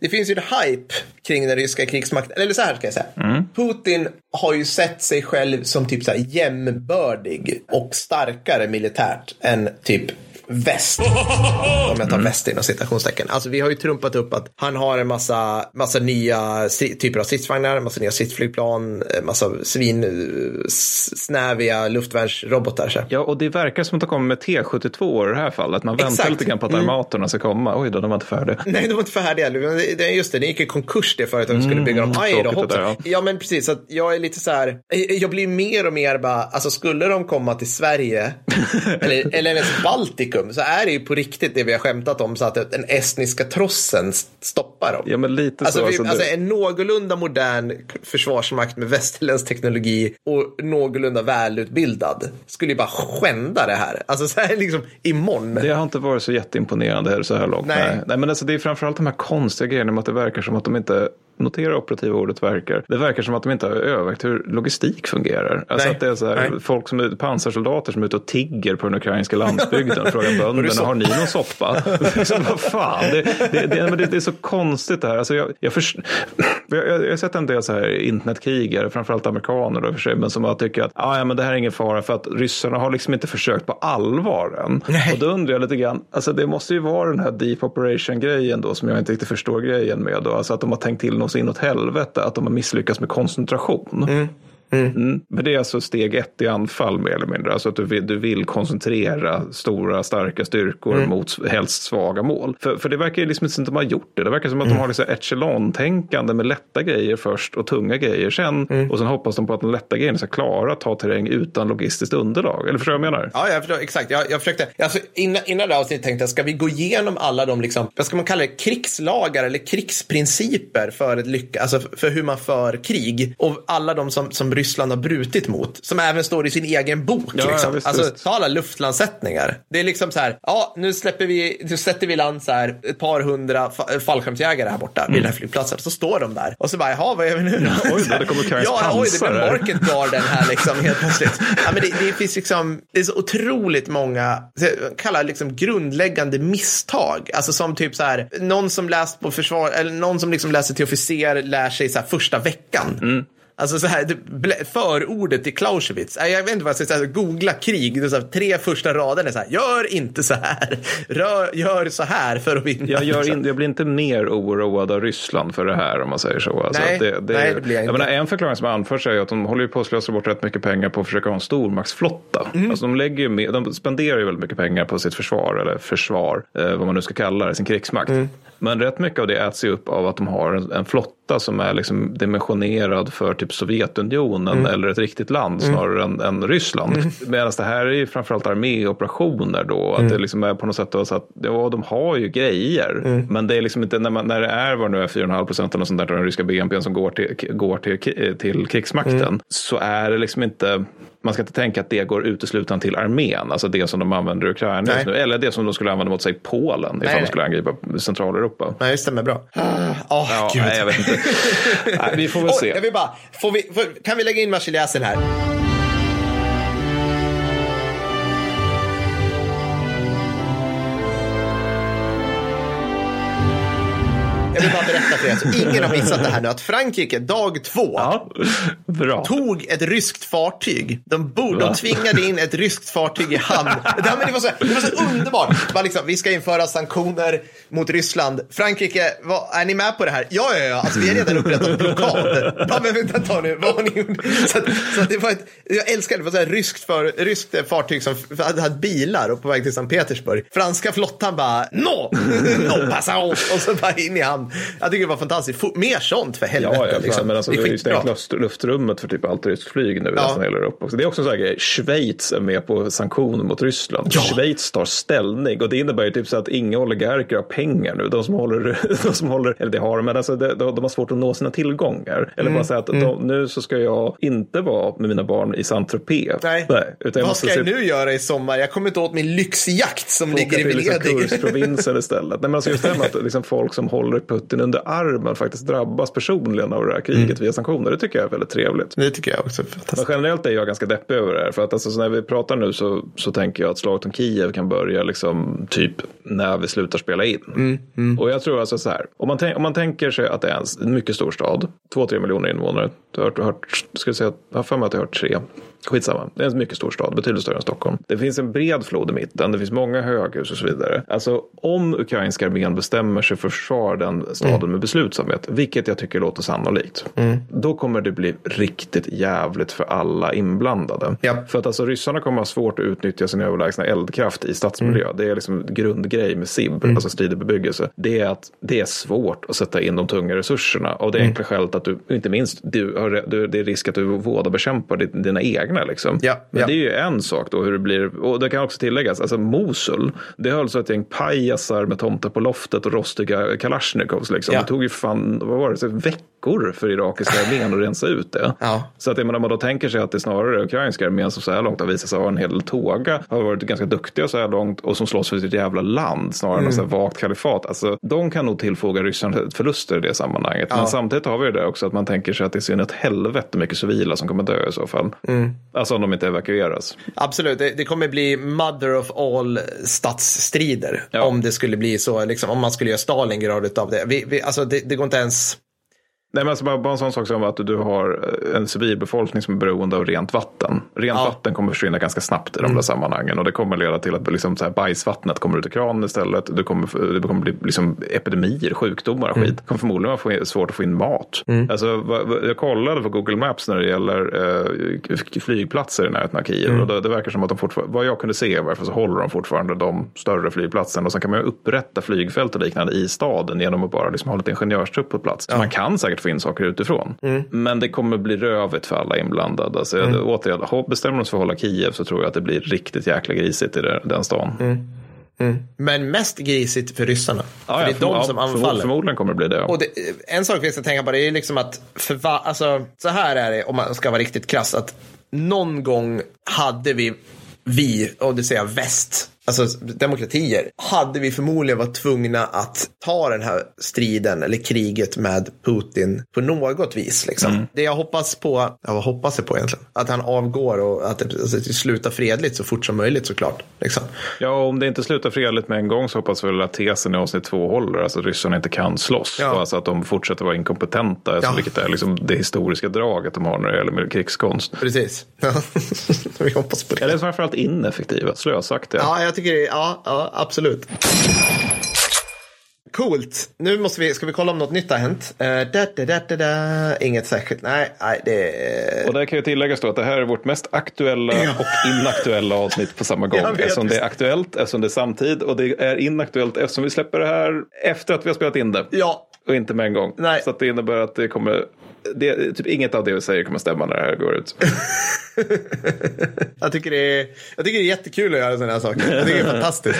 det finns ju en hype kring den ryska krigsmakten, eller så här ska jag säga. Putin har ju sett sig själv som typ så här jämnbördig och starkare militärt än typ väst. Om jag tar väst inom citationstecken. Alltså vi har ju trumpat upp att han har en massa, massa nya typer av stridsvagnar, massa nya stridsflygplan, en massa svin, eh, snäviga luftvärnsrobotar. Ja, och det verkar som att de kommer med T72 i det här fallet. Man väntar Exakt. lite grann på att Mm. armatorna ska komma. Oj då, de var inte färdiga. Nej, de var inte färdiga. Just det, det gick i konkurs det företaget skulle bygga dem. Aj då, hoppsan. där, ja. men precis. Så att jag är lite så här, jag blir mer och mer bara, alltså skulle de komma till Sverige eller, eller ens Baltikum så är det ju på riktigt det vi har skämtat om så att den estniska trossen stoppar dem. Ja, men lite Alltså, så. vi, Alltså, alltså det, en någorlunda modern försvarsmakt med västerländsk teknologi och någorlunda välutbildad skulle ju bara skända det här. Alltså så här liksom imorgon. det har inte varit så jätteimponerande här så här långt. Nej. Nej, Nej men alltså, det är framförallt de här konstiga grejerna med att det verkar som att de inte Notera operativa ordet verkar. Det verkar som att de inte har övervägt hur logistik fungerar. Alltså Nej. att det är så här, Nej. folk som är pansarsoldater som är ute och tigger på den ukrainska landsbygden. frågar bönderna, har ni någon soppa? liksom, vad fan, det, det, det, det, är så konstigt det här. Alltså jag, jag, förs- jag, jag, jag har sett en del så här internetkrigare, framförallt amerikaner då för sig, men som bara tycker att ah, ja, men det här är ingen fara för att ryssarna har liksom inte försökt på allvar än. Nej. Och då undrar jag lite grann, alltså det måste ju vara den här deep operation grejen då som jag inte riktigt förstår grejen med då, alltså att de har tänkt till något så inåt helvete att de har misslyckats med koncentration. Mm. Men det är alltså steg ett i anfall mer eller mindre. Alltså att du vill, du vill koncentrera stora starka styrkor Mm. mot helst svaga mål. För, för det verkar ju liksom inte som att de har gjort det. Det verkar som att Mm. de har liksom echelon-tänkande med lätta grejer först och tunga grejer sen. Mm. Och sen hoppas de på att de lätta grejerna ska klara att ta terräng utan logistiskt underlag. Eller förstår du vad jag menar? Ja, jag förstår. Exakt. Jag, jag försökte, alltså, innan, innan det avsnittet tänkte jag, ska vi gå igenom alla de, liksom, vad ska man kalla det, krigslagar eller krigsprinciper för ett lycka, alltså för hur man för krig. Och alla de som, som Ryssland har brutit mot, som även står i sin egen bok. Ja, ja, liksom. visst, alltså, visst. ta alla luftlandsättningar. Det är liksom så här, ja, nu släpper vi, nu sätter vi land så här, ett par hundra fa- fallskärmsjägare här borta vid den här flygplatsen. Så står de där. Och så bara, jaha, vad gör vi nu då? oj då, det kommer ukrainskt Ja, oj, det blir market garden här liksom helt plötsligt. Ja, men det, det finns liksom, det är så otroligt många, kallar liksom grundläggande misstag. Alltså som typ så här, någon som läst på försvar, eller någon som liksom läser till officer lär sig så här första veckan. Mm. Alltså så här, förordet till Clausewitz. Jag vet inte vad jag ska säga. Googla krig. Det så här, tre första raderna är så här. Gör inte så här. Rör, gör så här för att vinna. Jag, gör liksom. in, jag blir inte mer oroad av Ryssland för det här om man säger så. Alltså Nej, det, det, nej, det blir jag inte. menar, en förklaring som anförs är att de håller på att slösa bort rätt mycket pengar på att försöka ha en stormaktsflotta. Mm. Alltså de, lägger med, de spenderar ju väldigt mycket pengar på sitt försvar, eller försvar, eh, vad man nu ska kalla det, sin krigsmakt. Mm. Men rätt mycket av det äts ju upp av att de har en, flotta som är liksom dimensionerad för typ Sovjetunionen Mm. eller ett riktigt land snarare än, än Ryssland. Medan det här är ju framförallt arméoperationer då. Att Mm. det liksom är på något sätt så att ja, de har ju grejer. Mm. Men det är liksom inte när, man, när det är vad nu är 4,5 procent eller sånt där den ryska BNP som går till, går till, till krigsmakten. Mm. Så är det liksom inte man ska inte tänka att det går uteslutande till armén, alltså det som de använder i Ukraina just nu. Eller det som de skulle använda mot sig Polen ifall nej. de skulle angripa Centraleuropa. Nej, det stämmer bra. Åh, Ja, gud. nej, jag vet inte. nej, vi får väl se. jag vill bara, får vi, får, kan vi lägga in marseljäsen här? Jag vill bara berätta för er, så ingen har missat det här nu, att Frankrike dag två Ja, tog ett ryskt fartyg. De, de tvingade in ett ryskt fartyg i hamn. Det, här, men det, var så, det var så underbart. Var liksom, vi ska införa sanktioner mot Ryssland. Frankrike, vad, är ni med på det här? Ja, ja, ja. Alltså, vi har redan upprättat blockad. Ja, men vänta ta nu. Vad har ni gjort? Så, att, så att det var ett, jag älskar det. Det var så här ryskt, för, ryskt fartyg som hade, hade bilar och på väg till Sankt Petersburg. Franska flottan bara, no, no, passa on. Och så bara in i hamn. Jag tycker det var fantastiskt. Fo- Mer sånt för helvete. Ja, ja liksom. men alltså, det är ju stängt luft, luftrummet för typ allt ryskt flyg nu i Ja. nästan hela Europa. också. Det är också en sån här grej. Schweiz är med på sanktioner mot Ryssland. Ja. Schweiz tar ställning och det innebär ju typ så att inga oligarker har pengar nu. De som håller, de som håller eller det har de, men alltså de, de de har svårt att nå sina tillgångar. Eller Mm, bara säga att de, nu så ska jag inte vara med mina barn i Saint-Tropez. Nej. utan jag Vad ska jag nu göra i sommar? Jag kommer inte åt min lyxjakt som ligger i till liksom Venedig. Kursprovinsen istället. Nej, men alltså just det med att liksom folk som håller Putin under armen faktiskt drabbas personligen av det här kriget Mm. via sanktioner. Det tycker jag är väldigt trevligt. Det tycker jag också Men generellt är jag ganska deppig över det här. För att alltså, så när vi pratar nu så, så tänker jag att slaget om Kiev kan börja liksom typ när vi slutar spela in. Och jag tror alltså så här. Om man, tänk, om man tänker sig att det är en mycket stor stad. Två, tre miljoner invånare. Du har hört, hört ska jag säga, jag har för mig att jag har hört tre. Skitsamma, det är en mycket stor stad, betydligt större än Stockholm. Det finns en bred flod i mitten, det finns många höghus och så vidare. Alltså om ukrainska armén bestämmer sig för att försvara den staden med beslutsamhet, vilket jag tycker låter sannolikt, då kommer det bli riktigt jävligt för alla inblandade. Ja. För att alltså ryssarna kommer ha svårt att utnyttja sin överlägsna eldkraft i stadsmiljö. Det är liksom grundgrej med SIB, alltså stridig bebyggelse. Det är att det är svårt att sätta in de tunga resurserna. Av det enkla skälet att du, inte minst, du har, du, det är risk att du vådabekämpar din- dina egna. Liksom. Ja, Men ja. det är ju en sak då hur det blir. Och det kan också tilläggas, alltså Mosul, det höll så ett gäng pajasar med tomtar på loftet och rostiga kalasjnikovs. Liksom. Ja. Det tog ju fan, vad var det, så veckor för irakiska armén att rensa ut det. Ja. Så att jag menar, man då tänker sig att det snarare är ukrainska armén som så här långt har visat sig ha en hel tåga, har varit ganska duktiga så här långt och som slåss för sitt jävla land snarare än Mm. så här vagt kalifat. Alltså, de kan nog tillfoga ryssarna förluster i det sammanhanget. Ja. Men samtidigt har vi det där också att man tänker sig att det är synd ett helvete mycket civila som kommer dö i så fall. Mm. Alltså om de inte evakueras. Absolut, det, det kommer bli mother of all stadsstrider. Ja. Om det skulle bli så, liksom, om man skulle göra Stalingrad av det. Vi, vi, alltså det. Det går inte ens... Nej, men alltså bara, bara en sån sak som att du har eh, en civilbefolkning som är beroende av rent vatten. Rent Ja. vatten kommer försvinna ganska snabbt i de där sammanhangen och det kommer leda till att liksom, så här, bajsvattnet kommer ut i kranen istället. Det kommer, det kommer bli liksom, epidemier, sjukdomar och skit. Det kommer förmodligen vara svårt att få in mat. Alltså, vad- vad- jag kollade på Google Maps när det gäller eh, flygplatser i närheten av Kiev och det, det verkar som att de fortfarande, vad jag kunde se varför så håller de fortfarande de större flygplatserna och sen kan man upprätta flygfält och liknande i staden genom att bara liksom ha lite ingenjörstrupp på plats. Så man kan säkert få in saker utifrån. Men det kommer bli rövigt för alla inblandade. Alltså, jag, återigen, bestämmer de sig för att hålla Kiev så tror jag att det blir riktigt jäkla grisigt i den, stan. Men mest grisigt för ryssarna. Ja, för det är ja, de som ja, anfaller. Förmodligen kommer det bli det. Och det, en sak vi ska tänka på det är liksom att för va, alltså, så här är det om man ska vara riktigt krass. Att någon gång hade vi, vi, och det säger jag väst, alltså demokratier, hade vi förmodligen varit tvungna att ta den här striden eller kriget med Putin på något vis. Liksom. Det jag hoppas på, ja, vad hoppas jag på egentligen? Att han avgår och att det, alltså, det slutar fredligt så fort som möjligt såklart. Liksom. Ja, om det inte slutar fredligt med en gång så hoppas vi väl att tesen i avsnitt två håller. Alltså att ryssarna inte kan slåss. Ja. Och alltså att de fortsätter vara inkompetenta. Alltså, Ja. Vilket är liksom det historiska draget de har när det gäller krigskonst. Precis. vi hoppas på det. Eller framförallt ineffektiva, slösaktiga. Ja, jag tycker det. Ja, ja absolut. Coolt. Nu måste vi, ska vi kolla om något nytt har hänt. Uh, da, da, da. Inget särskilt. Nej, nej det. Och där kan ju tilläggas då att det här är vårt mest aktuella Ja. och inaktuella avsnitt på samma gång. Eftersom det är aktuellt, eftersom det är samtid och det är inaktuellt eftersom vi släpper det här efter att vi har spelat in det. Ja, Och inte med en gång. Nej. Så att det innebär att det kommer, det, typ inget av det vi säger kommer stämma när det här går ut. jag tycker, det är, jag tycker det är jättekul att göra sådana här saker. Jag tycker det är fantastiskt.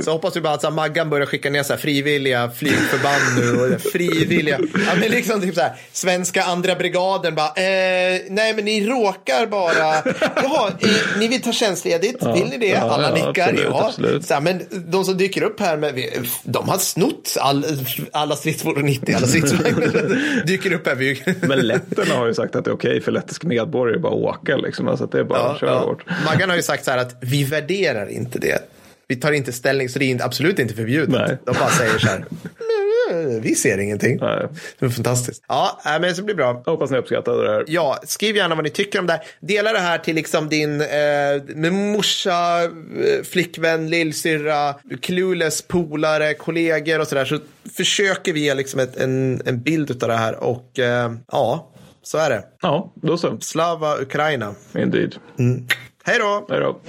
Så hoppas vi bara att så här, Maggan börjar skicka ner så här, frivilliga flygförband nu. Och frivilliga. Ja, men liksom typ så här, svenska andra brigaden bara, eh, nej men ni råkar bara, jaha, eh, ni vill ta tjänstledigt, vill ni det? ja, Alla ja, nickar, absolut, ja. absolut. Så här, men de som dyker upp här, med, de har snott all, alla stridsfordon 90, alla stridsvagnar dyker upp här. vid- Men letterna har ju sagt att det är okej för lettisk medborgare bara åka. Liksom. Alltså att det är bara att köra hårt. Maggan har ju sagt så här att vi värderar inte det. Vi tar inte ställning, så det är absolut inte förbjudet. Nej. De bara säger så här, "Nej, vi ser ingenting. Nej. Det är fantastiskt. Ja, men det blir bra. Jag hoppas ni uppskattade det här. Ja, skriv gärna vad ni tycker om det här. Dela det här till liksom din eh, med morsa, eh, flickvän, lillsyrra, clueless, polare, kollegor och sådär. Så försöker vi ge liksom ett, en, en bild av det här och eh, ja, så är det. Ja, då så. Slava Ukraina. Indeed. Hej då! Hej då.